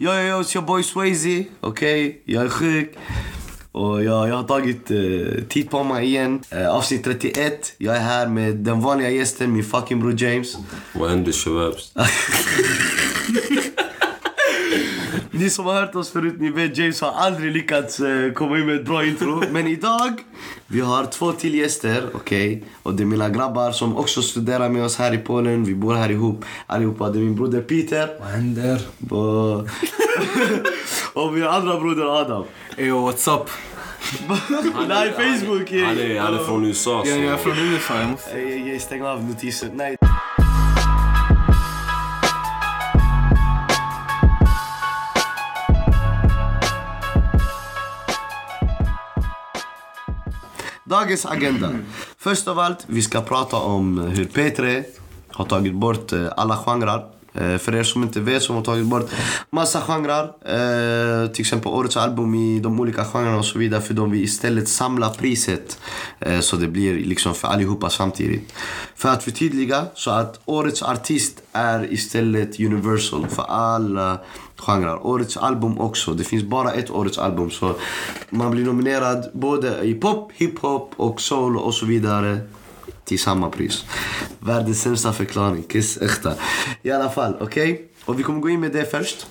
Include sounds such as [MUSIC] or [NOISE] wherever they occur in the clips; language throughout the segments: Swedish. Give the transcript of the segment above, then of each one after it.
yo, yo, it's your boy Swayze. Okej, jag är sjuk. Och jag, jag har tagit uh, tid på mig igen. Uh, avsnitt 31. Jag är här med den vanliga gästen, min fucking bror James. Vad händer shababs? [LAUGHS] Ni som har hört oss förut, ni vet James har aldrig lyckats uh, komma in med ett bra intro. [LAUGHS] Men idag, vi har två till gäster, okej? Och det är mina grabbar som också studerar med oss här i Polen. Vi bor här ihop allihopa. Det är min broder Peter. Vad händer? [LAUGHS] Och, min andra broder Adam. Eyo, what's up? [LAUGHS] Nej, Facebook! Han är, han är från USA. Jag, Så. jag är från USA. Jag måste... Ey, ey, ey, stäng av notisen. Nej. Dagens agenda. Först av allt, vi ska prata om eh, hur P3 har tagit bort eh, alla genrer. Eh, för er som inte vet så har tagit bort massa genrer. Eh, till exempel årets album i de olika genrerna och så vidare. För de vill istället samla priset. Eh, så det blir liksom för allihopa samtidigt. För att förtydliga så att årets artist är istället universal för alla genrer. Årets album också. Det finns bara ett årets album. Så man blir nominerad både i pop, hiphop och soul och så vidare till samma pris. Världens sämsta förklaring. Kiss äkta. I alla fall, okej? Och vi kommer gå in med det först.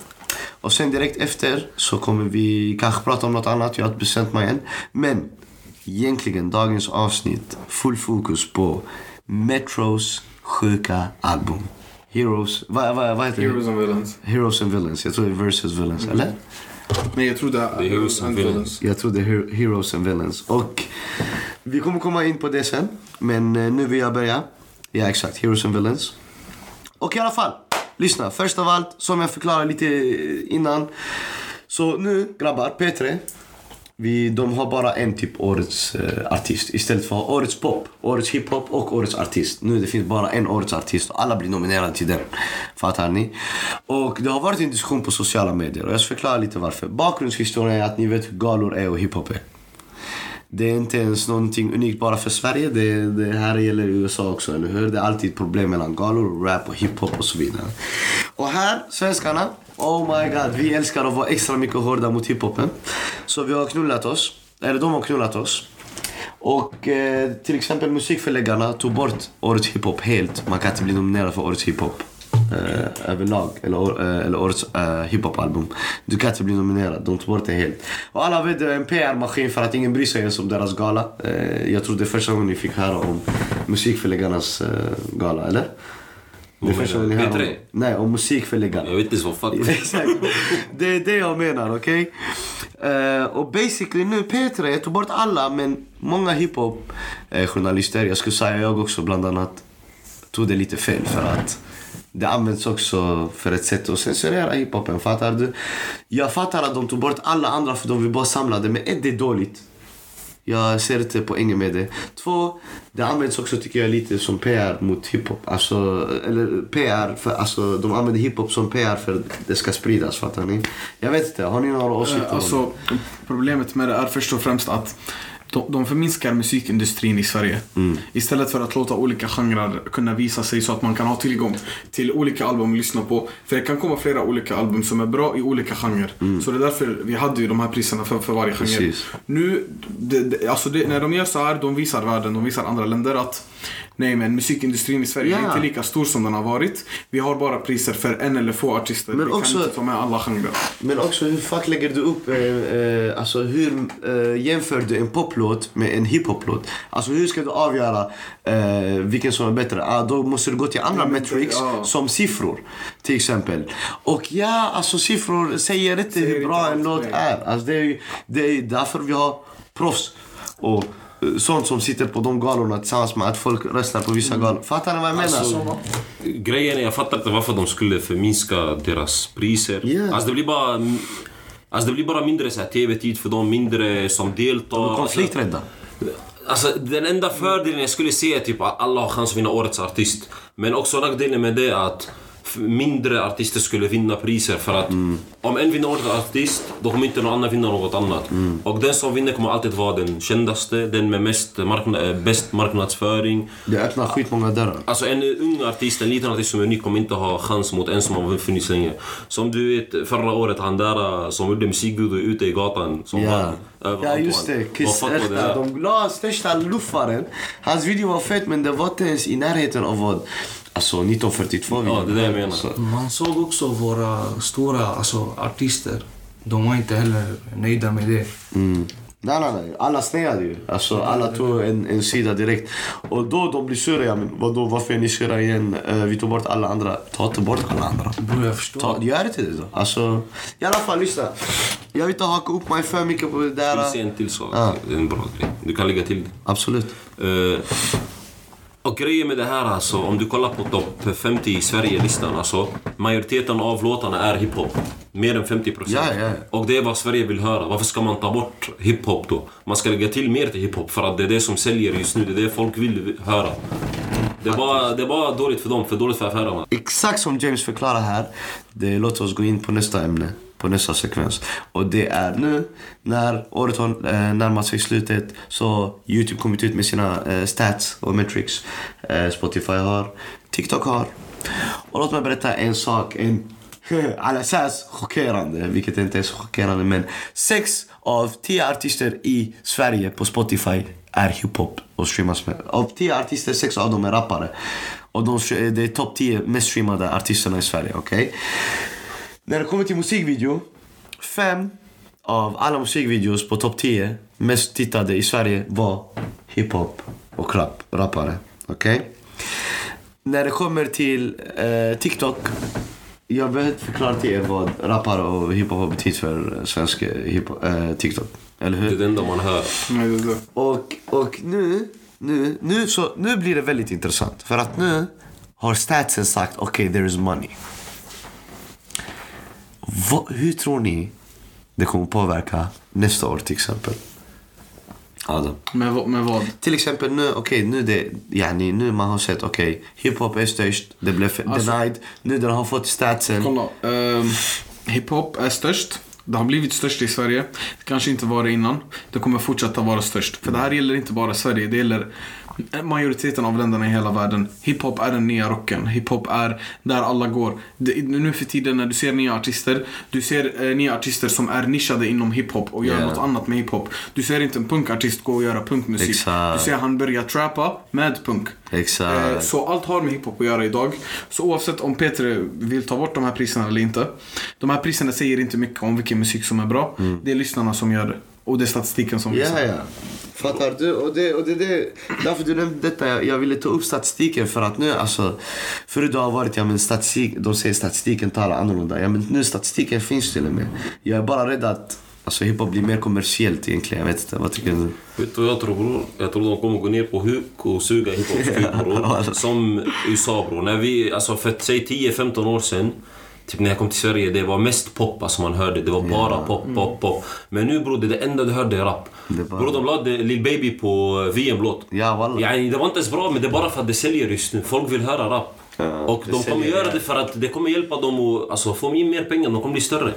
Och sen direkt efter så kommer vi kanske prata om något annat. Jag har inte bestämt mig än. Men egentligen dagens avsnitt, full fokus på Metros sjuka album. Heroes, vad vad vad heter Heroes det? and Villains. Heroes and Villains. Jag tror det är Versus Villains, eller? Men jag tror det är... Heroes and Villains. Jag tror det är Her- Heroes and Villains. Och vi kommer komma in på det sen. Men eh, nu vill jag börja. Ja, exakt. Heroes and Villains. Och i alla fall, lyssna. Först av allt, som jag förklarade lite innan. Så nu, grabbar, P3. Vi, de har bara en typ årets eh, artist istället för att ha årets pop, årets hiphop och årets artist. Nu det finns bara en årets artist och alla blir nominerade till den. Fattar ni? Och det har varit en diskussion på sociala medier och jag ska förklara lite varför. Bakgrundshistorien är att ni vet hur galor är och hiphop är. Det är inte ens någonting unikt bara för Sverige. Det, det här gäller i USA också, eller hur? Det är alltid problem mellan galor, rap och hiphop och så vidare. Och här, svenskarna, oh my god, vi älskar att vara extra mycket hårda mot hiphopen. Så vi har knullat oss, eller de har knullat oss. Och eh, till exempel musikförläggarna tog bort årets hiphop helt. Man kan inte bli nominerad för årets hiphop. Eh, överlag, eller, eh, eller årets eh, hiphopalbum. Du kan inte bli nominerad, de tog bort det helt. Och alla vet det är en PR-maskin för att ingen bryr sig ens om deras gala. Eh, jag tror det är första gången ni fick höra om musikförläggarnas eh, gala, eller? Det du? ni hör om, P3? Nej, om musikförläggarna. Jag vet inte ens vad fuck. Exakt. Det är det jag menar, okej? Eh, och basically nu, P3 tog bort alla, men många hiphop-journalister, jag skulle säga jag också bland annat, tog det lite fel för att det används också för ett sätt att censurera hiphopen, fattar du? Jag fattar att de tog bort alla andra för de vill bara samla det, men ett, det är dåligt. Jag ser inte poängen med det. Två, det används också tycker jag lite som PR mot hiphop. Alltså, eller PR, för, alltså de använder hiphop som PR för att det ska spridas, fattar ni? Jag vet inte, har ni några åsikter Eh, Alltså, problemet med det är först och främst att de, de förminskar musikindustrin i Sverige. Istället för att låta olika genrer kunna visa sig så att man kan ha tillgång till olika album att lyssna på. För det kan komma flera olika album som är bra i olika genrer. Så det är därför vi hade ju de här priserna för, för varje genre. Precis. Nu, det, det, alltså det, när de gör så här, de visar världen, de visar andra länder att Nej men musikindustrin i Sverige är Ja. inte lika stor som den har varit. Vi har bara priser för en eller få artister. Men vi också- kan inte ta med alla genrer. Men också hur fuck lägger du upp, eh, eh, alltså hur eh, jämför du en poplåt med en hiphoplåt? Alltså hur ska du avgöra eh, vilken som är bättre? Ah, då måste du gå till andra Ja, metrics ja. som siffror till exempel. Och ja, alltså siffror säger inte Säger hur inte bra allt, en låt är. Alltså, det, är det är därför vi har proffs och sånt som sitter på de galorna tillsammans med att folk röstar på vissa galor. Fattar ni vad jag menar? Alltså, grejen är, jag fattar inte varför de skulle förminska deras priser. Ja. Alltså det blir bara... Alltså det blir bara mindre tv-tid för dem, mindre som deltar. de är konflikträdda. Alltså den enda fördelen jag skulle se är typ att alla har chans att vinna årets artist. Men också nackdelen med det är att mindre artister skulle vinna priser för att om en vinner årets artist, då kommer inte någon annan vinna något annat. Och den som vinner kommer alltid vara den kändaste, den med mest markna- eh, bäst marknadsföring. Det öppnar skitmånga dörrar. Alltså en ung artist, en liten artist som är ny kommer inte ha chans mot en som har funnits länge. Som du vet, förra året han där eh, som gjorde musikvideo ute i gatan. Som vann över Ja just det, Kiss var där? De la största luffaren. Hans video var fett men det var inte ens i närheten av vad Alltså 1942 Ja, det är det jag menar. Så- Man såg också våra stora alltså, artister. De var inte heller nöjda med det. Mm. Nej, nej, nej. Alla sneade ju. Alltså, alla tog en, en sida direkt. Och då de blir sura. Ja, men vadå, varför är ni sura igen? Eh, vi tog bort alla andra. Ta inte bort alla andra. Bror, jag förstår. Ta, gör det till det då. Alltså, i alla fall lyssna. Jag vill inte haka upp mig för mycket på det Vill se där. en till sak. Ja. Det är en bra grej. Du kan lägga till det. Absolut. Eh, och grejen med det här alltså, om du kollar på topp 50 i Sverige-listan, alltså majoriteten av låtarna är hiphop. Mer än 50 procent. Ja, ja. Och det är vad Sverige vill höra. Varför ska man ta bort hiphop då? Man ska lägga till mer till hiphop för att det är det som säljer just nu. Det är det folk vill höra. Det är bara, det är bara dåligt för dem, för dåligt för affärerna. Exakt som James förklarar här. Det låter oss gå in på nästa ämne på nästa sekvens. Och det är nu när året har närmat sig slutet så Youtube kommit ut med sina eh, stats och metrics. Eh, Spotify har, TikTok har. Och låt mig berätta en sak. En Al-Assas chockerande, vilket inte är så chockerande men sex av tio artister i Sverige på Spotify är hiphop och streamas med. Av tio artister, sex av dem är rappare. Och de, det är topp tio mest streamade artisterna i Sverige, okej? Okay? När det kommer till musikvideo, fem av alla musikvideos på topp 10 mest tittade i Sverige var hiphop och rap, rappare. Okej? När det kommer till eh, TikTok, jag behöver inte förklara till er vad rappare och hiphop har betytt för svensk hiphop, eh, TikTok. Eller hur? Det är det enda man hör. Nej, det är det. Och, och nu, nu, nu, så, nu blir det väldigt intressant. För att nu har statsen sagt okej, okay, there is money. Va, hur tror ni det kommer påverka nästa år till exempel? Adam. Med, vad- med vad? Till exempel nu, okej, nu det, yani, nu man har sett, okej, hiphop är störst, det blev Alltså- denied, nu den har fått statsen. Kolla. Um, hiphop är störst. Det har blivit störst i Sverige. Det kanske inte var det innan. Det kommer fortsätta vara störst. För det här gäller inte bara Sverige. Det gäller majoriteten av länderna i hela världen. Hiphop är den nya rocken. Hiphop är där alla går. Det, nu för tiden när du ser nya artister. Du ser eh, nya artister som är nischade inom hiphop och gör Yeah. något annat med hiphop. Du ser inte en punkartist gå och göra punkmusik. Exakt. Du ser han börja trappa med punk. Exakt. Eh, Så allt har med hiphop att göra idag. Så oavsett om Peter vill ta bort de här priserna eller inte. De här priserna säger inte mycket om vilken musik som är bra. Det är lyssnarna som gör det. Och det är statistiken som visar. Ja, ja. Fattar du? Och det, och det, det, därför du nämnde detta. Jag, jag ville ta upp statistiken för att nu, alltså. Förut har varit, ja men statistik, de säger statistiken talar annorlunda. Ja men nu statistiken finns till och med. Jag är bara rädd att alltså, hiphop blir mer kommersiellt egentligen. Jag vet inte, vad tycker du? Vet du vad jag tror bror? Jag tror de kommer gå ner på huk och suga hiphop bror. [LAUGHS] Som USA bror. När vi, alltså för säg 10-15 år sedan. Typ när jag kom till Sverige, det var mest pop alltså man hörde. Det var bara pop, pop, pop. Men nu bror, det, enda du hörde är rap. Bara- Bror de lade Lil Baby på VM-låt. Ja, wallah. Yani, det var inte ens bra, men det är bara för att det säljer just nu. Folk vill höra rap. och det de kommer göra ja. det för att det kommer hjälpa dem att alltså, få in mer pengar. De kommer bli större.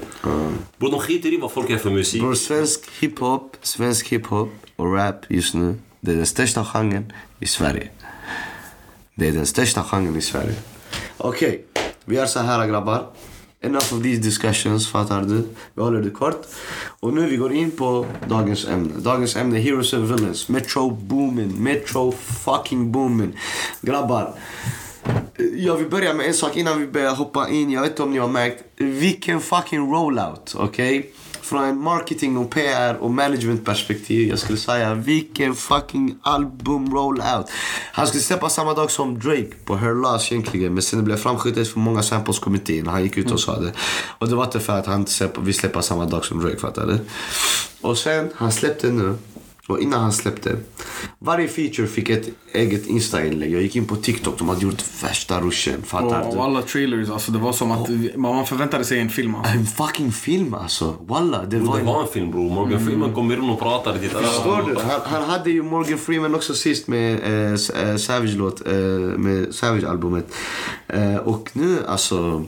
Bror, de skiter i vad folk är för musik. Bror, svensk hiphop, svensk hiphop och rap just nu, det är den största genren i Sverige. Det är den största genren i Sverige. Okej, vi gör så här grabbar. Enough of these discussions, fattar du? Vi håller det kort. Och nu vi går in på dagens ämne. Dagens ämne är Heroes and Villains. Metro Boomin. Metro fucking Boomin. Grabbar. Jag vill börja med en sak innan vi börjar hoppa in. Jag vet inte om ni har märkt. Vilken fucking rollout, okej? Från en marketing och PR och management perspektiv. Jag skulle säga vilken fucking album rollout. Han skulle släppa samma dag som Drake på Her Loss egentligen. Men sen det blev framskjutet för många samples kom inte in. Han gick ut och sa det. Och det var inte för att han släpp, vill släppa samma dag som Drake, fattar du? Och sen, han släppte nu. Och innan han släppte. Varje feature fick ett eget Insta-inlägg. Jag gick in på TikTok, de hade gjort värsta ruschen. Fattar Och, du? och alla trailers, alltså det var som att vi- man förväntade sig en film. Alltså. En fucking film alltså. Walla, det var Det en... var en film bror. Morgan Freeman kom in och pratade. Förstår du? Han, han hade ju Morgan Freeman också sist med eh, eh, Savage-låt, eh, med Savage-albumet. Eh, och nu alltså,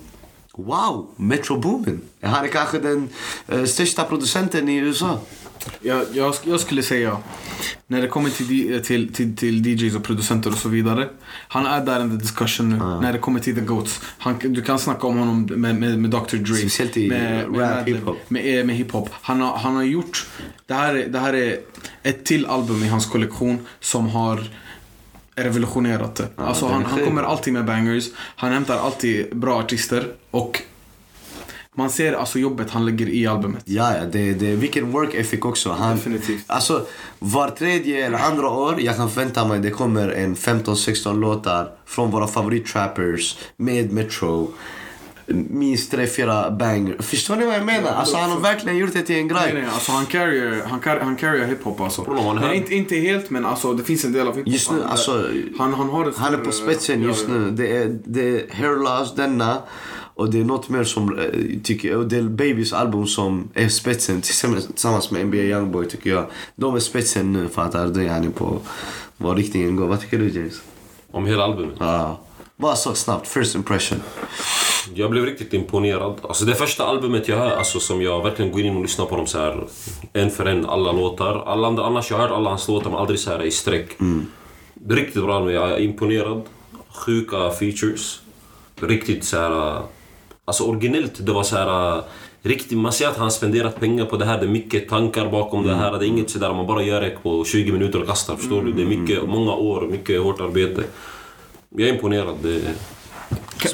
wow, Metro Boomin. Han är kanske den eh, största producenten i USA. Jag, jag, jag skulle säga, när det kommer till, till, till, till DJs och producenter och så vidare. Han är där the discussion nu. När det kommer till the GOATs. Han, du kan snacka om honom med, med, med Dr Dre. Speciellt i med, rap, med, Madlib, hiphop. Med, eh, med hiphop. Han har, han har gjort, det här, är, det här är ett till album i hans kollektion som har revolutionerat det. alltså det är han, han kommer alltid med bangers. Han hämtar alltid bra artister. Och man ser alltså jobbet han lägger i albumet. Ja, ja, det, det, vilken work ethic också. Han, Definitivt. Alltså, var tredje eller andra år, jag kan förvänta mig det kommer en 15-16 låtar från våra favorittrappers med Metro. Minst 3-4 banger. Förstår ni vad jag menar? Alltså han har verkligen gjort det till en Nej, grej. nej, alltså han carrier, han car, han carrier hiphop alltså. Bro, Nej, inte, inte helt men alltså det finns en del av hiphop. Just nu, han, alltså, han, han har Han är på spetsen just nu. Det är, det är Hair Loss, denna. Och det är något mer som, eh, tycker jag, och det är Babys album som är spetsen tillsammans med NBA Youngboy tycker jag. De är spetsen nu fattar du? Yani på vad riktningen går. Vad tycker du James? Om hela albumet. Ja. Bara så snabbt, first impression. Jag blev riktigt imponerad. Alltså det första albumet jag hör, alltså som jag verkligen går in och lyssnar på dem så här en för en, alla låtar. Alla andra, annars jag hört alla hans låtar men aldrig så här i sträck. Är riktigt bra nu, jag är imponerad. Sjuka features. Riktigt så här, alltså originellt. Det var så här riktigt, man ser att han spenderat pengar på det här. Det är mycket tankar bakom det här. Det är inget sådär man bara gör det på 20 minuter och kastar. Förstår du? Det är mycket, många år, mycket hårt arbete. Jag är imponerad. Det,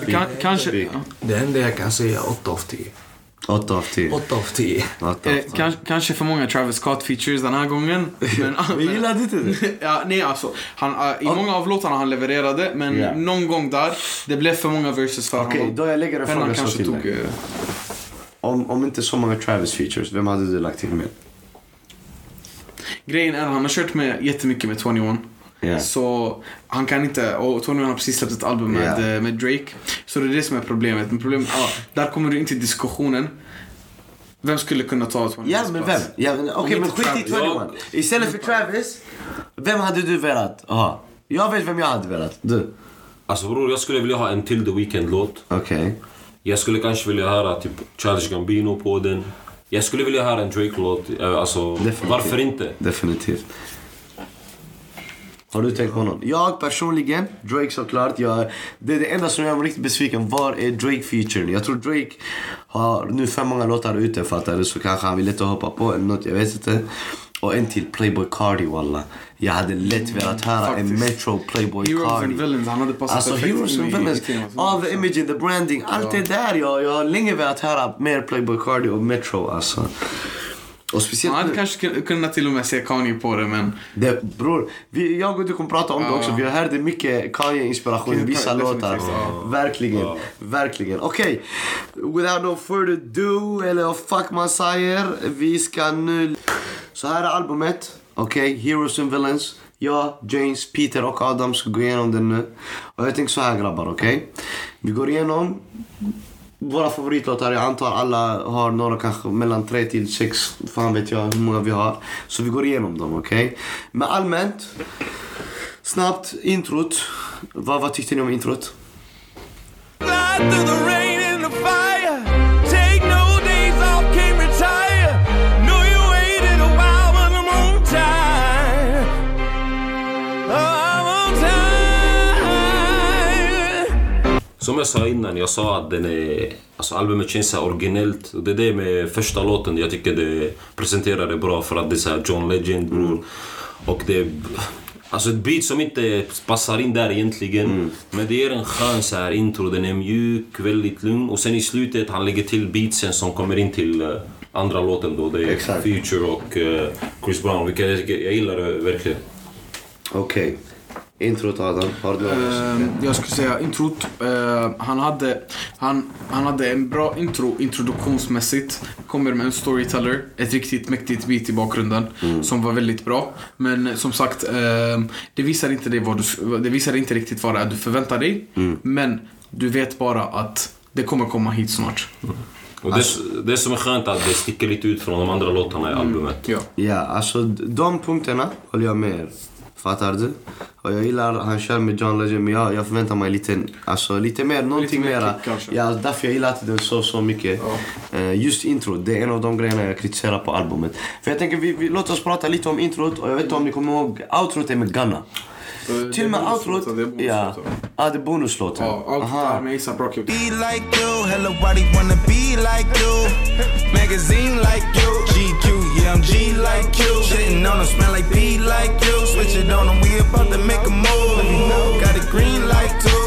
kan, kanske, ja. Det enda jag kan säga 8 av 10. 8 av 10. 8 av 10. Åtta av eh, 10. kanske, kanske för många Travis Scott features den här gången. Men, [LAUGHS] Vi gillade inte det. ja, nej alltså, han, eh, I många av låtarna han levererade men Ja. någon gång där, det blev för många verses för Okej, honom. då jag lägger en Pennan fråga så kanske till tog... dig. eh, Om, om inte så många Travis features, vem hade du lagt till med? Grejen är att han har kört med jättemycket med 21. Ja. Så han kan inte, och 21 har precis släppt ett album med, eh, med Drake. Så det är det som är problemet. Men problemet, ja, där kommer du in till diskussionen. Vem skulle kunna ta 21 Ja men vem? Ja, men, Okej Om men inte skit i. 21. Istället för Travis, vem hade du velat ha? Jag vet vem jag hade velat. Du? Alltså bror, jag skulle vilja ha en till The Weeknd-låt. Okej. Jag skulle kanske vilja höra typ Childish Gambino på den. Jag skulle vilja höra en Drake-låt. Eh, Alltså, Definitivt. varför inte? Definitivt. Har du tänkt på någon? Jag personligen, Drake såklart. Jag, det det enda som gör mig riktigt besviken. Var är Drake-featuren? Jag tror Drake har nu för många låtar ute fattar du. Så kanske han vill inte hoppa på eller något, jag vet inte. Och en till, Playboy Cardi walla. Jag hade lätt velat höra en Faktiskt. Metro Playboy Heroes Cardi. and Villains, han hade passat Alltså Heroes and Villains, all the imaging, the branding, allt det där. Jag, jag har länge velat höra mer Playboy Cardi och Metro alltså. Och speciellt Han hade nu. kanske kun- kunnat till och med se Kanye på det men... Det, bror, vi, jag och du kommer prata om det också. Vi hörde mycket Kanye-inspiration i Kanye, vissa låtar. ja. Verkligen, verkligen. Okej, without no further ado, eller fuck man säger. Vi ska nu... Så här är albumet. Okej, Heroes and Villains. Jag, James, Peter och Adam ska gå igenom den nu. Och jag tänker så här grabbar, okej? Vi går igenom våra favoritlåtar. Jag antar alla har några kanske mellan tre till sex. Fan vet jag hur många vi har. Så vi går igenom dem, okej? Okay? Men allmänt, snabbt, introt. Vad, vad tyckte ni om introt? Som jag sa innan, jag sa att den är, alltså albumet känns så originellt. Och det är det med första låten, jag tycker det presenterar det bra för att det är så John Legend bror. Och det är alltså ett beat som inte passar in där egentligen. Men det är en skön så här intro, den är mjuk, väldigt lugn. Och sen i slutet, han lägger till beatsen som kommer in till eh, andra låten då. Det är Exakt. Future och eh, Chris Brown, vilket jag, jag gillar det verkligen. Okej. Introt Adam, har du något? Eh, jag skulle säga introt. eh, han, hade, han, han hade en bra intro introduktionsmässigt. Kommer med en storyteller, ett riktigt mäktigt beat i bakgrunden som var väldigt bra. Men eh, som sagt, eh, det visar inte det vad du, det visar inte riktigt vad det är du förväntar dig. Men du vet bara att det kommer komma hit snart. Och det, det som är skönt är att det sticker lite ut från de andra låtarna i albumet. Ja. Ja, alltså de punkterna håller jag med er. Fattar du? Och jag gillar, han kör med John Legend men jag, jag förväntar mig lite, alltså, lite mer, någonting mer mera. kick. Ja, därför jag gillar den så, så mycket. Eh, just intro, det är en av de grejerna jag kritiserar på albumet. För jag tänker, vi, vi, låt oss prata lite om introt och jag vet inte om ni kommer ihåg, outrot är med Gunna. Till och med outrot, ja, ja, det är bonuslåten. Ja, allt det Aha. där med ASAP Rocky. Be like you, hella body wanna be like you. Magazine like you, GQ, yeah I'm G like you. Shitting on them, smell like pee like you. Switch it on them, we about to make a move. Got a green light too.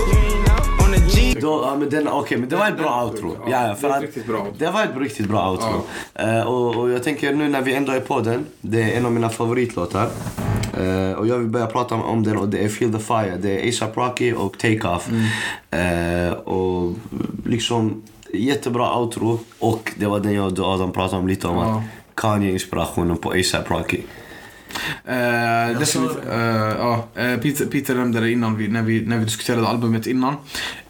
On the G. Då, ja, men den, okej, men det var ett bra outro. Ja, för att. Det var ett riktigt bra outro. Eh, och, och jag tänker nu när vi ändå är på den, det är en av mina favoritlåtar. Eh, och jag vill börja prata om, den och det är Feel the Fire. Det är ASAP Rocky och Take Off. Eh, och liksom jättebra outro. Och det var den jag och Adam pratade om lite om. Ja. Kanye-inspirationen på ASAP Rocky. Eh, definitivt, eh, ja, eh, Peter, Peter nämnde det innan vi, när, vi, när vi diskuterade albumet innan.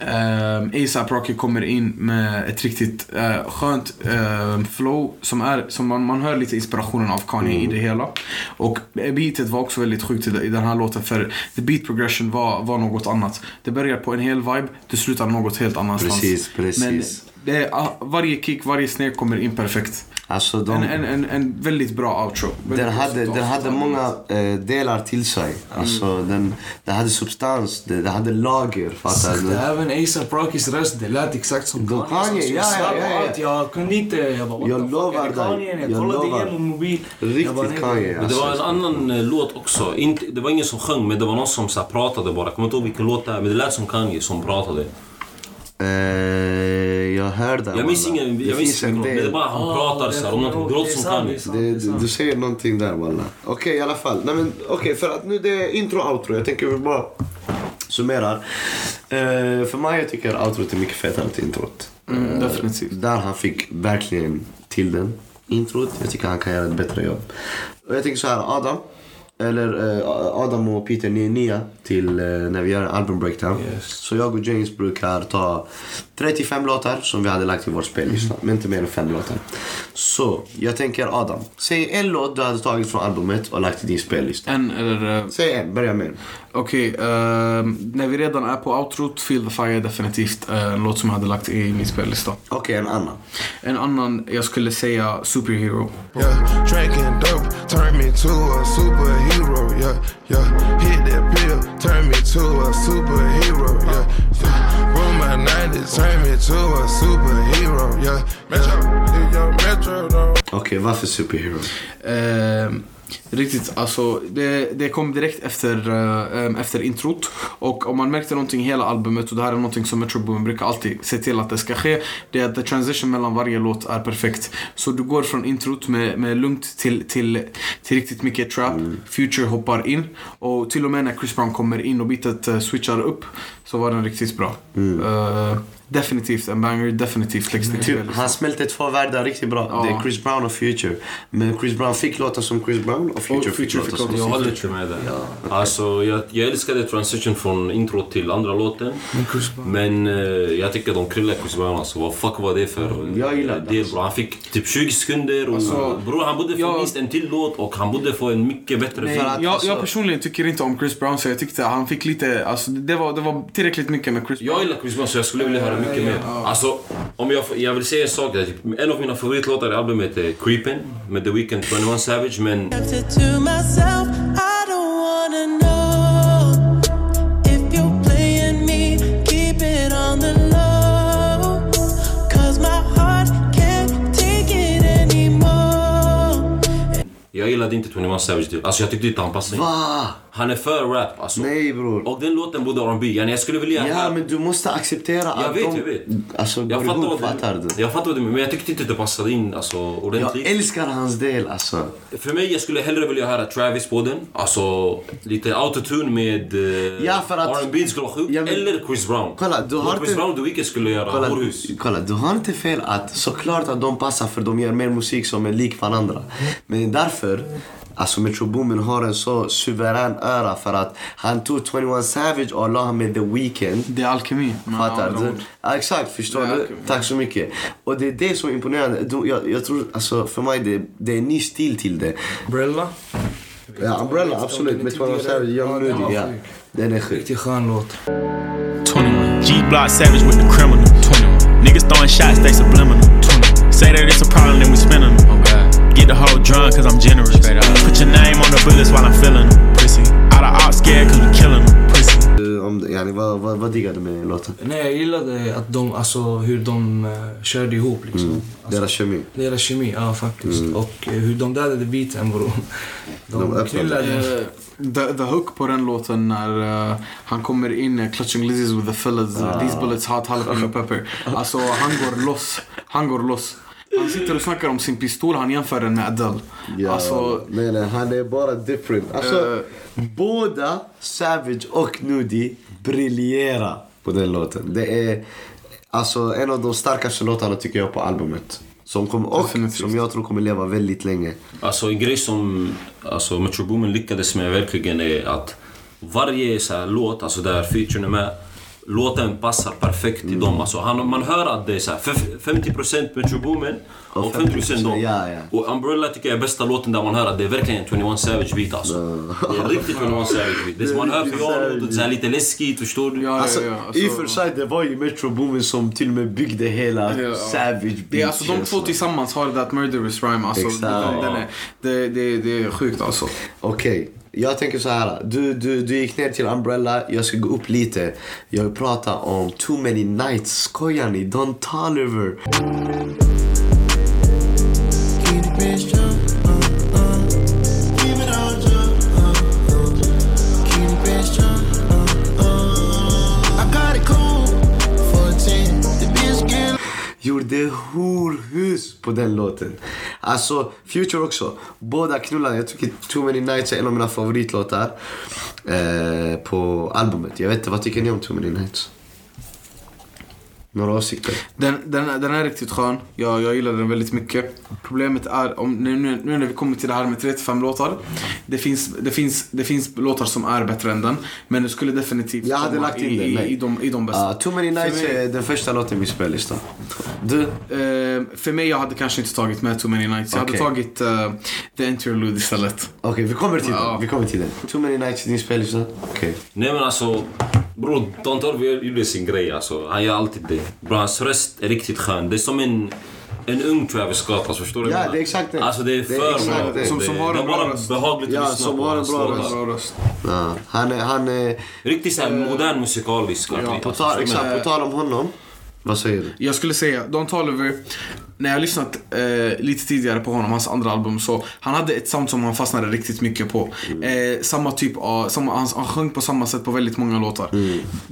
Uh, ASAP Rocky kommer in med ett riktigt eh, skönt eh, flow som, är, som man, man hör lite inspirationen av Kanye i det hela. Och beatet var också väldigt sjukt i, i den här låten för the beat progression var, var något annat. Det börjar på en hel vibe, det slutar något helt annanstans. Precis, precis. Men det är, ah, varje kick, varje snare kommer in perfekt. Alltså de, En, en, en, en väldigt bra outro. Väldigt den hade, den hade många eh, delar till sig. Alltså den, den hade substans, den, den hade lager. Fattar du? Även ASAP Rockys röst, det lät exakt som Kanye. Kanye, ja, jag ja, ja, ja. Jag kunde inte, jag bara Jag lovar dig. Jag kollade igenom mobil. Riktigt Kanye. Men det var en Alltså. annan eh, låt också. Inte, det var ingen som sjöng, men det var någon som så här, pratade bara. Jag kommer inte ihåg vilken låt det är, men det lät som Kanye som pratade. Eh, jag hörde Jag minns ingen, Det jag minns en ingen men det är bara han Ah, pratar det så här, om något Det är som det. Det, du, säger någonting där walla. Okej i alla fall. Nej, men, Okej för att nu det är intro och outro. Jag tänker vi bara summerar. Eh, för mig jag tycker outrot är mycket fetare än introt. Mm, definitivt. Där han fick verkligen till den. Introt, jag tycker han kan göra ett bättre jobb. Och jag tänker så här, Adam. Eller eh, Adam och Peter, ni är nya till eh, när vi gör album breakdown. Yes. Så jag och James brukar ta 35 låtar som vi hade lagt i vår spellista. Men inte mer än fem låtar. Så jag tänker Adam, säg en låt du hade tagit från albumet och lagt i din spellista. En eller... eh, Säg en, börja med en. Okej, ehm, när vi redan är på outrot, Feel the Fire är definitivt eh, en låt som jag hade lagt i min spellista. Okej, en annan. En annan, jag skulle säga Superhero. Yeah, drinking dope turned me to a superhero. Yeah, yeah. Hit that pill, turn me to a superhero. Yeah, yeah. Roll my 90s, turn me to a superhero. Yeah, Metro, yeah, Metro though. Okej, varför superhero? Ehm, riktigt, alltså det, det kom direkt efter, ehm, efter introt. Och om man märkte någonting i hela albumet, och det här är någonting som Metro Boomin brukar alltid se till att det ska ske. Det är att the transition mellan varje låt är perfekt. Så du går från introt med, med lugnt till, till, till riktigt mycket trap. Future hoppar in. Och till och med när Chris Brown kommer in och beatet eh, switchar upp så var den riktigt bra. Eh, definitivt en banger, definitivt till Typ, spellistan. han smälte två världar riktigt bra. Ja. Det är Chris Brown och Future. Men Chris Brown fick låta som Chris Brown och Future, Och Future fick låta fick som låta Jag håller inte med där. Alltså, jag, jag älskade transition från intro till andra låten. Men Chris Brown. Men eh, jag tycker de kryllar Chris Brown alltså. Vad fuck var det för Jag gillar det, del alltså. bro? Han fick typ 20 sekunder och Alltså, bror han borde få jag- minst en till låt och han borde få en mycket bättre Nej, För att, jag, alltså- jag personligen tycker inte om Chris Brown så jag tyckte han fick lite, alltså det var, det var tillräckligt mycket med Chris Brown. Jag gillar Chris Brown så jag skulle vilja höra mycket mer. Alltså, om jag, jag vill säga en sak. Typ, en av mina favoritlåtar i albumet är Creepin' med The Weeknd 21 Savage men Kept it to myself. I don't wanna know if you're playing me. Keep it on the low. Cause my heart can't take it anymore. jag gillade inte 21 Savage. Alltså jag tyckte inte han passade in. Va? Han är för rap alltså. Nej bror. Och den låten borde R&B. Yani jag skulle vilja... Ja men du måste acceptera Jag att vet, de jag vet. alltså, jag ihop, vad fattar du? Jag fattar menar, men jag tyckte inte det passade in alltså, Jag ordentligt. älskar hans del alltså. För mig, jag skulle hellre vilja höra Travis på den. Alltså, lite autotune med eh, Ja, för att- R&B skulle vara sjukt. Ja, men- Eller Chris Brown. Kolla, du har Chris inte- Brown och The Weeknd skulle göra Kolla, horhus. kolla, du har inte fel att såklart att de passar för de gör mer musik som är lik varandra. Men därför, alltså Metro Boomin har en så suverän öra för att han tog 21 Savage och la han med The Weeknd. Det är alkemi. Fattar du? Ja, exakt, förstår du? Tack så mycket. Och det är det som är imponerande. Jag, jag tror, alltså för mig, det, det är en ny stil till det. Umbrella. Ja, Umbrella, absolut. Med 21 Savage, Young Moody, ja. Den är sjuk. Riktigt skön låt. 21. G Block Savage with the criminal. 21. Niggas throwing shots, they subliminal. 20. Say that it's a problem, then we spinning them. Get the whole drunk, cause I'm generous. Put your name on the bullets while I'm feeling them. Pussy. All the ops scared, cause we killing them. Pussy. Eh, Om, yani, vad, vad, vad diggar du med låten? Nej, jag gillade att de, alltså hur de uh, körde ihop liksom. Alltså, Deras kemi? deras kemi, ja faktiskt. Och eh, hur de dödade beaten bror. De, De knullade. The, the hook på den låten när eh, han kommer in uh, clutching lizzies with the fellas. Ah. These bullets hot jalapeno [LAUGHS] pepper. Alltså han går loss. Han går loss. Han sitter och snackar om sin pistol, han jämför den med Adele. Ja, Alltså, nej, nej, han är bara different. Alltså, båda Savage och Nudie briljerar på den låten. Det är alltså en av de starkaste låtarna tycker jag på albumet. Som kom, och Definitivt. som jag tror kommer leva väldigt länge. Alltså en grej som alltså, Metro Boomin lyckades med verkligen är att varje så här, låt, alltså där featuren är med, låten passar perfekt till dem. Alltså, han, man hör att det är så här, fem- 50% Metro Boomin och 50% dem. Ja, ja. Och Umbrella tycker jag är bästa låten där man hör att det är verkligen en 21 Savage beat alltså. Det är riktigt 21 Savage beat. Det är som man hör pianot det är lite läskigt, förstår du? ja, Alltså, ja, ja, alltså, I och för sig, det var ju Metro Boomin som till och med byggde hela Ja. Savage det är alltså de två beat-känslan. tillsammans har that murderous rhyme. Alltså, Exakt. den, den är, det, det, det är sjukt alltså. Okej, jag tänker så här. Du, du, du gick ner till Umbrella, jag ska gå upp lite. Jag vill prata om Too Many Nights. Skojar ni? Don Toliver. På den låten. Alltså, Future också. Båda knullade. Jag tycker Too Many Nights är en av mina favoritlåtar eh, på albumet. Jag vet inte, vad tycker ni om Too Many Nights? Några åsikter? Den, den, den är riktigt skön. Jag, jag gillar den väldigt mycket. Problemet är, om, nu, nu, när vi kommer till det här med 35 låtar. Det finns, det, finns, det finns låtar som är bättre än den. Men det skulle definitivt Jag hade komma lagt in i, den, i, i, de, i de bästa. Uh, Too Many Nights mig- är den första låten i spellistan. Du? Eh, för mig, jag hade kanske inte tagit med Too Many Nights. Jag Okej. hade tagit eh, The Interlude istället. Okej, vi kommer till Ja. den. Vi kommer till den. Too Many Nights i din spellista? Okej. Nej men alltså, bror Don Toliver gjorde sin grej alltså. Han gör alltid det. Bro, hans röst är riktigt skön. Det är som en, en ung Travis Scott, alltså, förstår du? Ja, det är exakt det. Alltså det är Det är för bra. det. Som- som har en bra röst. behagligt Ja, att lyssna som på. har en bra röst. Ja, han är... Han är Riktigt såhär modern musikalisk artist. på, tal, exakt, på tal om honom. Vad säger du? Jag skulle säga, Don Toliver, när jag har lyssnat eh, lite tidigare på honom, hans andra album, så han hade ett sound som han fastnade riktigt mycket på. Eh, samma typ av, samma, han, han sjöng på samma sätt på väldigt många låtar.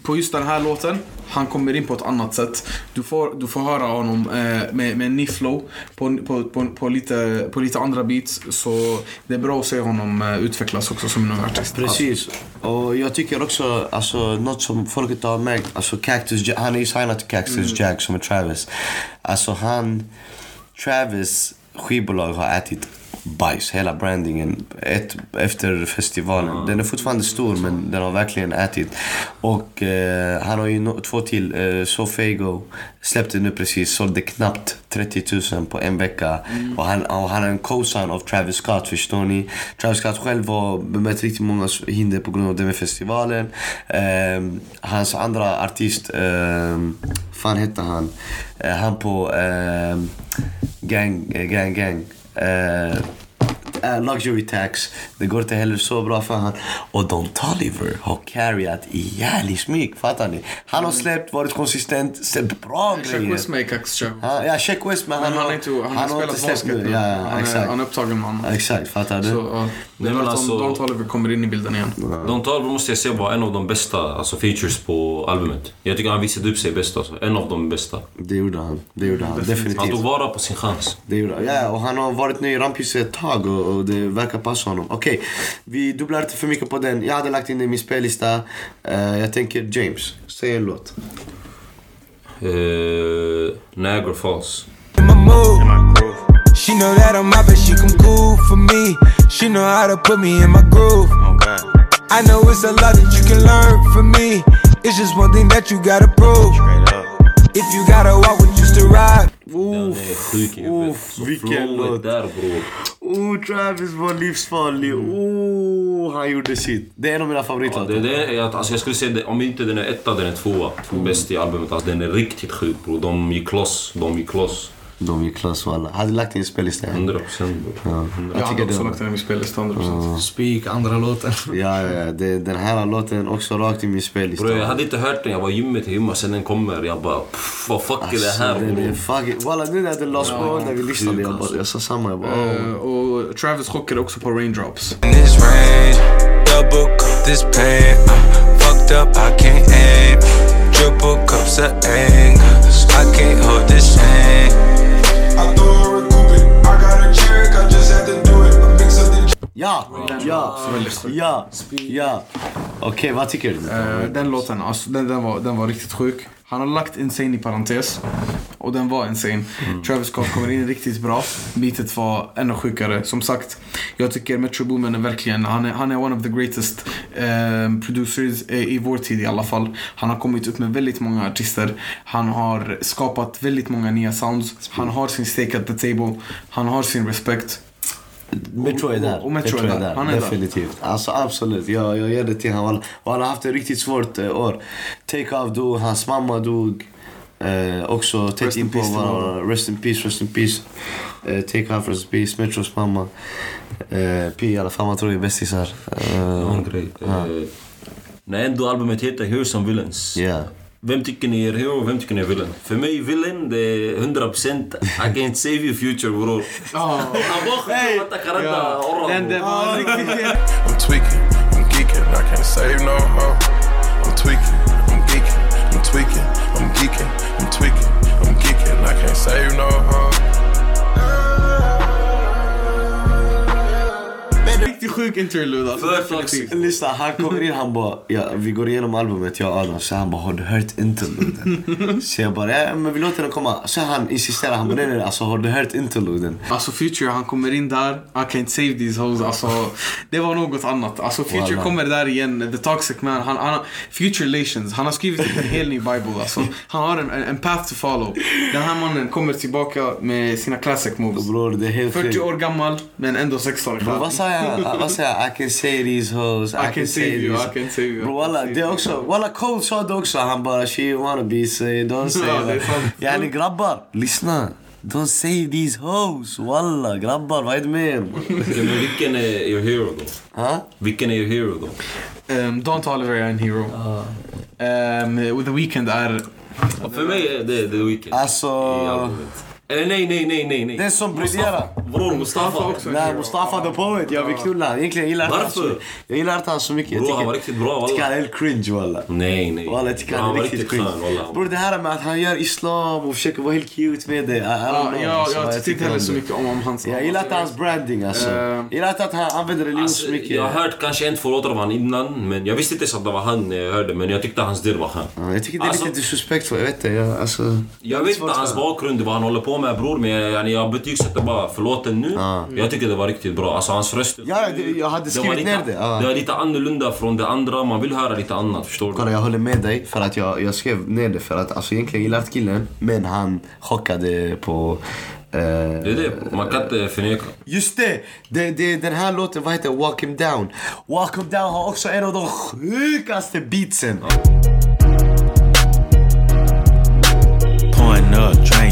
På just den här låten, han kommer in på ett annat sätt. Du får, du får höra honom eh, med, med ny flow på, på, på, på, lite, på lite andra beats. Så det är bra att se honom eh, utvecklas också som en artist. Precis. Och jag tycker också, alltså något som folk inte har märkt, alltså Cactus Jack, han är ju signad till Cactus Jack som är Travis. Alltså han, Travis skivbolag har ätit bajs, hela brandingen ett, efter festivalen. Den är fortfarande stor men den har verkligen ätit. Och eh, han har ju no, två till, eh, Sofego släppte nu precis, sålde knappt 30 000 på en vecka. Och, han, och han är en co-sign av Travis Scott, förstår ni? Travis Scott själv har bemött riktigt många hinder på grund av den med festivalen. Ehm, hans andra artist, um, fan hette han? Eh, han på ehm, Gang, Gang, Gang. Eh, äh, luxury tax. Det går inte heller så bra för han. Och Don Toliver har carryat i jävlig smyg. Fattar ni? Han har släppt, varit konsistent, släppt bra Check grejer. West med kaxkör. Han, ja, check West men han, Men han har inte, han har inte spelat släppt nu. Ja, ja, han, är, exakt. han är upptagen annat. Exakt, fattar du? Så, ja. Det är väl alltså- Don Toliver kommer in i bilden igen. Don Toliver måste jag säga var en av de bästa alltså, features på albumet. Jag tycker han visade upp sig bäst alltså. En av de bästa. Det gjorde han. Det gjorde han. Han Definitivt. tog vara på sin chans. Det gjorde han. Ja, och han har varit nu i rampljuset ett tag och, och det verkar passa honom. Okej, vi dubblar inte för mycket på den. Jag hade lagt in den i min spellista. Eh, jag tänker James, säg en låt. Uh, Niagara Falls. She know that I'm out, but she come cool for me. She know how to put me in my groove. I know it's a lot that you can learn from me. It's just one thing that you gotta prove. If you gotta walk with just a ride. Uff, Så vilken låt. där bror. Oh, Travis var livsfarlig. Oh, han gjorde sitt. Det är en av mina Ja, favoritlåtar. det, det, är- alltså, jag skulle säga det, om inte den är etta, den är tvåa. Bäst i albumet. Alltså, den är riktigt sjuk bror. De gick loss. De gick loss. De gick klass walla. Hade lagt in spellista. 100 procent. Ja, Jag jag hade också det. lagt den i min spellista 100%. Speak, andra låten. [LAUGHS] Ja, ja, ja. Det, den här låten också rakt i min spellista. Bror jag hade inte hört den, jag var i gymmet hemma, sen den kommer. Jag bara pff, vad fuck är det här Alltså, den är fucking... Walla, nu när den lades på, när vi lyssnade, jag, bara, jag sa samma. Jag bara, oh. Och Travis chockade också på Raindrops. In this range, double cup this pain. Fucked up, I can't aim. Triple cups of anger. I can't hold this shame. Ja, ja, ja, ja. Okej, vad tycker du? Eh, den låten, alltså, den, den, var, den var riktigt sjuk. Han har lagt Insane i parentes. Och den var insane. Travis Scott kommer in riktigt bra. Beatet var ännu sjukare. Som sagt, jag tycker Metro Boomin är verkligen, han är, han är one of the greatest eh, producers eh, i vår tid i alla fall. Han har kommit upp med väldigt många artister. Han har skapat väldigt många nya sounds. Han har sin stake at the table. Han har sin respekt. Metro är där. Och Metro är där. Han är där. Definitivt. Alltså absolut. Jag, jag ger det till honom. Och han har haft ett riktigt svårt eh, år. Take Off dog, hans mamma dog. Eh, också tätt Rest in på varandra. Rest in peace, rest in peace. Eh, take Off, rest in peace. Metros mamma. Eh, P i alla fall, man tror vi är bästisar. En Uh, grej. Eh, när ändå albumet heter Heroes and Villains. yeah. Vem tycker ni är hero och vem tycker ni är villain? För mig villain, det är 100% I can't save you future bror. Var riktigt I'm tweaking, I'm geeking, I can't save no hoe. I'm tweaking, I'm geeking, I'm tweaking, I'm geeking, I'm tweaking, I'm geeking, I can't save no hoe. Sjuk interlude. Alltså. Lyssna, han kommer in han bara, ja, vi går igenom albumet jag och Adam. Så han bara, har du hört interluden? [LAUGHS] så jag bara, ja men vi låter den komma. Så han insisterar, han bara, nej nej alltså har du hört interluden? Alltså Future, han kommer in där, I can't save these hoes. Alltså, det var något annat. Alltså Future Wallah. kommer där igen, the toxic man. Han, han, Future Relations, han har skrivit en hel ny bible. Alltså. Han har en, en, path to follow. Den här mannen kommer tillbaka med sina classic moves. Bror, det är helt 40 sjukt. år gammal, men ändå 16 Bro, vad sa jag? Jag? I can say these hoes, I, can save you, these. I can save you. Bro, walla, det är också, walla Cole sa det också. Han bara, she wanna be say, don't say Ja, that. Yani grabbar, lyssna. Don't say these hoes. Walla, grabbar, vad är det med er? [LAUGHS] Men vilken är your hero då? Ha? Vilken är your hero då? Um, Don Toliver är en hero. Um, The Weeknd är... För mig är det The Weeknd. Alltså- I albumet. Eller nej, nej, nej, nej, nej. Den som briljerar. Bror, Mustafa. också. Nej, Mustafa the Poet. Jag vill knulla. Egentligen gillar jag inte mycket. Jag gillar inte han så mycket. Jag Bro, han var riktigt bra, Jag tycker walla. han är helt cringe walla. Nej, nej. Walla, jag tycker Bro, han är riktigt cringe. walla. Bror det här med att han gör islam och försöker vara helt cute med det. Ja, know. jag, Alltså, jag tyckte inte heller så mycket om, om hans... Jag gillar inte hans branding alltså. Eh. Jag gillar inte att han använder religion Alltså, så mycket. jag har hört kanske en, två låtar av han innan, men jag visste inte ens att det var han när jag hörde, men jag tyckte hans del var han. Ja, jag tycker det är Alltså- lite disrespectful, jag vet inte. Alltså, Jag vet inte hans bakgrund, vad han håller på med bror, men jag, jag, betygsätter bara för låten nu. Jag tycker det var riktigt bra. Alltså hans röst... Ja, det- jag hade skrivit lite, ner det, ja. Det var lite annorlunda från det andra, man vill höra lite annat, förstår Kolla du? jag håller med dig för att jag, jag skrev ner det för att alltså, egentligen gillar jag killen men han chockade på... eh, Det är det, man kan inte förneka. Just det! det, det den här låten, vad heter det? Walk him down. Walk him down har också en av de sjukaste beatsen. Pouring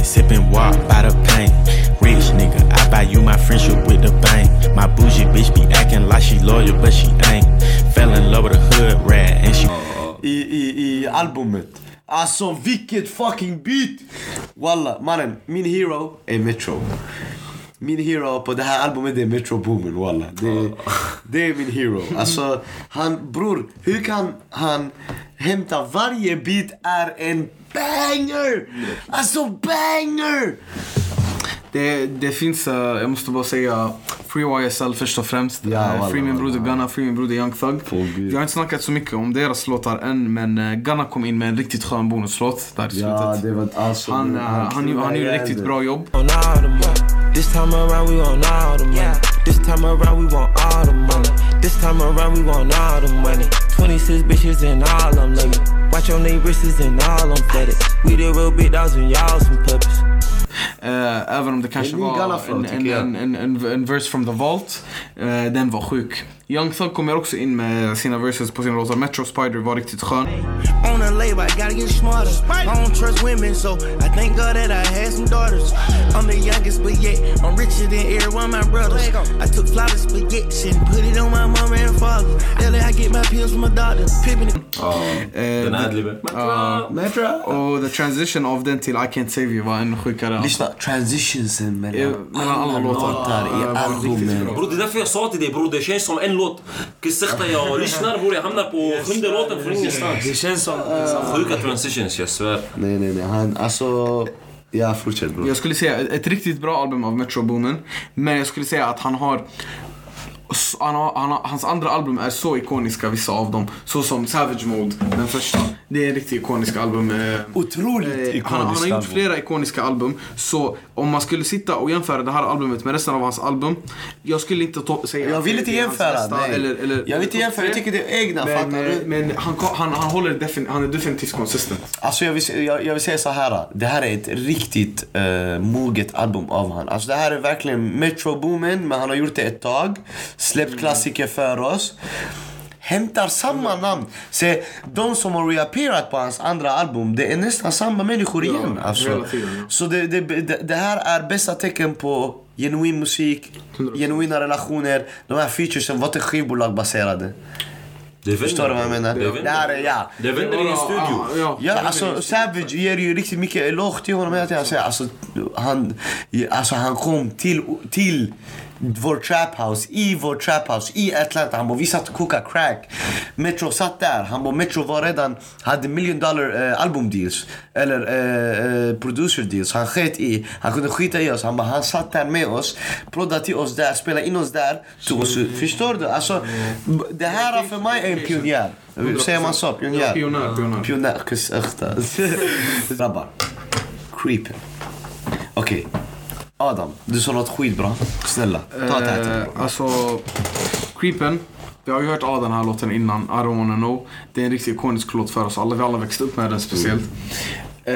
chain, sipping walk by the pain. Rich nigga, I buy you my friendship with the bang. My bougie bitch be acting like she loyal, but she ain't. Fell in love with a hood rat and she. I, I, I albumet. Alltså vilket fucking beat! Walla, mannen, min hero är Metro. Min hero på det här albumet är Metro Boomin, walla. Det, det är min hero. Alltså, han, bror, hur kan han hämta varje beat är en banger! Alltså banger! Det, det finns, eh, jag måste bara säga, Free YSL först och främst. Ja, walla, free min broder Gunna, Free min broder Young Thug. Vi har inte snackat så mycket om deras låtar än, men eh, Gunna kom in med en riktigt skön bonuslåt där i Ja, slutet. det var alltså... Han, eh, han, han, han gjorde riktigt bra jobb. This time around we want all the money. This time around we want all the money. This time around we want all the money. 26 bitches and all love you. Watch on they wrists and all them flooded. We the real big dogs and y'all some puppies. Eh, även om det kanske ny var Gunna flow, en, en, tycker jag. en, en, en, en verse from the vault. eh, den var sjuk. Young Thug kommer också in med sina verses på sina låtar. Metro Spider var riktigt skön. On a label, I gotta get smarter. I don't trust women, so I thank God that I had some daughters. I'm the youngest, but yet I'm richer than every one of my brothers. I took flawless spaghetti and put it on my mama and father. Den det- adliben. Metro? och the transition av den till I Can't Save You var ännu sjukare. Lyssna, transitionsen Eh, mellan alla låtar. i albumen. Bror det är därför jag sa till dig bror, det känns som en låt. Kissekta jag lyssnar bror, jag hamnar på sjunde låten från ingenstans. Det känns som... Sjuka transitions, jag svär. Nej, nej, nej. Han, alltså... Ja, fortsätt bror. Jag skulle säga ett, riktigt bra album av Metro Boomin. Men jag skulle säga att han har han har, han har, hans andra album är så ikoniska, vissa av dem. Så som Savage Mode, den första. Det är en riktigt ikonisk album. eh, Otroligt eh, ikoniskt han, han har gjort flera ikoniska album. Så om man skulle sitta och jämföra det här albumet med resten av hans album. Jag skulle inte säga Jag vill inte jämföra, bästa. Eller, eller, Jag vill inte jämföra, jag tycker det är egna, Men, fattar eh, men han, han, han, håller defin, han är definitivt consistent. Alltså jag vill, jag, jag vill säga så här. Det här är ett riktigt uh, moget album av han. Alltså det här är verkligen Metro Boomin, men han har gjort det ett tag. Släppt klassiker för oss. Hämtar samma namn. Se, de som har reappearat på hans andra album, det är nästan samma människor igen. Alltså. ja. Så det, det, det, här är bästa tecken på genuin musik, genuina relationer. De här featuresen var inte skivbolagsbaserade. Det. Förstår du vad jag menar? Det här är, ja. Det vänder i en studio. Ja, Ja, alltså Savage ger ju riktigt mycket eloge till honom hela tiden. Alltså, alltså, han, alltså, han kom till, till vår trap house, i vår trap house i Atlanta. Han bara, vi satt och kokade crack. Metro satt där. Han bara, Metro var redan, hade million dollar eh, album deals. Eller eh, eh, producer deals. Han sket i, han kunde skita i oss. Han bara, han satt där med oss, proddade till oss där, spelade in oss där. Tog oss ut. Förstår du? Alltså, det här för mig är en pionjär. Säger man så? Pionjär? Pionjär, pionjär. Pionjär. [LAUGHS] Grabbar. Creepen. Okej. Adam, du sa något skitbra. Snälla, ta mig. Eh, alltså, Creepen. Vi har ju hört av den här låten innan, I don't wanna know. Det är en riktigt ikonisk låt för oss alla. Vi alla växt upp med den speciellt. Eh,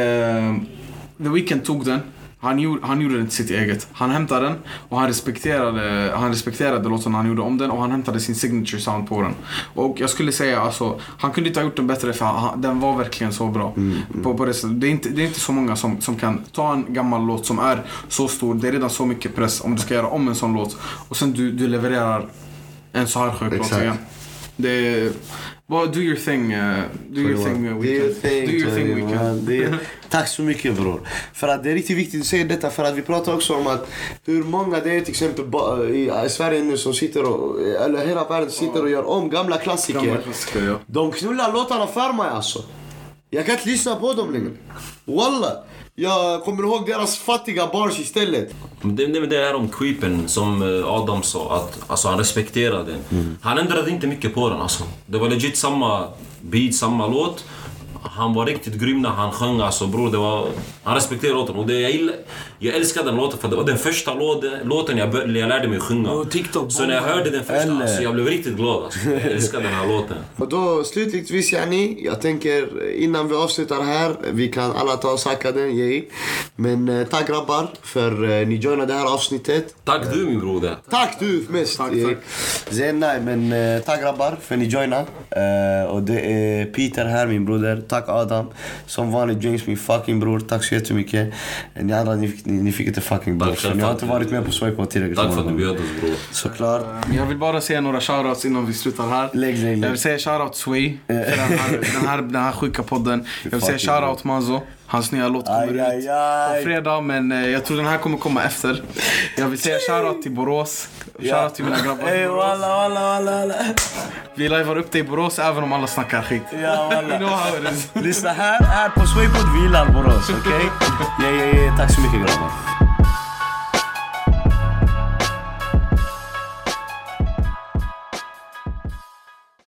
The Weeknd tog den. Han gjorde, han gjorde den till sitt eget. Han hämtade den och han respekterade, han respekterade låten han gjorde om den och han hämtade sin signature sound på den. Och jag skulle säga alltså, han kunde inte ha gjort den bättre för han, den var verkligen så bra. På, på det, det, är inte, det är inte så många som, som kan ta en gammal låt som är så stor, det är redan så mycket press om du ska göra om en sån låt och sen du, du levererar en så här sjuk låt igen. Det är... Well, do your thing, uh, do your thing uh, Do your thing, Do your thing weekend. är- [LAUGHS] Tack så mycket bror. För att det är riktigt viktigt att säga detta för att vi pratar också om att hur många det är till exempel ba- i Sverige nu som sitter och, eller hela världen sitter och gör om gamla klassiker. Gamla klassiker, ja. De knullar låtarna för mig alltså. Jag kan inte lyssna på dem längre. Walla. Jag kommer ihåg deras fattiga bars istället. Det, det, det är om creepen som eh, Adam sa, att alltså, han respekterade den. Han ändrade inte mycket på den alltså. Det var legit samma beat, samma låt. Han var riktigt grym när han sjöng alltså bror. Det var, han respekterade låten och det, jag, gillar, jag älskar den låten för det var den första låten, låten jag, bör, jag lärde mig sjunga. Och TikTok Så när jag hörde den första, Eller- alltså, jag blev riktigt glad alltså. Jag älskar den här låten. Och då slutligtvis yani, jag tänker innan vi avslutar här, vi kan alla ta och sacka den, yay. Men eh, tack grabbar för eh, ni joinade det här avsnittet. Tack du min broder. Tack du mest! Tack, tack. Sen nej men eh, tack grabbar för ni joinade. Eh, och det är Peter här min broder. Tack Adam. Som vanligt James min fucking bror. Tack så så jättemycket. Ni andra, ni, ni, ni fick inte fucking Tack bort. Ni har för inte varit med på Swaypod tillräckligt Tack för att du gånger. bjöd oss bror. Såklart. Jag vill bara säga några shoutouts innan vi slutar här. Lägg, lägg, Jag lägg. vill säga shoutout Sway för den här, den, här, den här sjuka podden. Jag vill säga shoutout Mazo. Hans nya låt kommer Aj, ut aj, aj. på fredag men eh, jag tror den här kommer komma efter. Jag vill säga shoutout till Borås. Shoutout till mina grabbar i Ey Borås. walla walla walla walla. Vi lajvar upp det i Borås även om alla snackar skit. Ja [LAUGHS] You know walla. how it is. Lyssna här, här på Swaypod, vi gillar Borås, okej? Ja, ja, ja. Tack så mycket grabbar.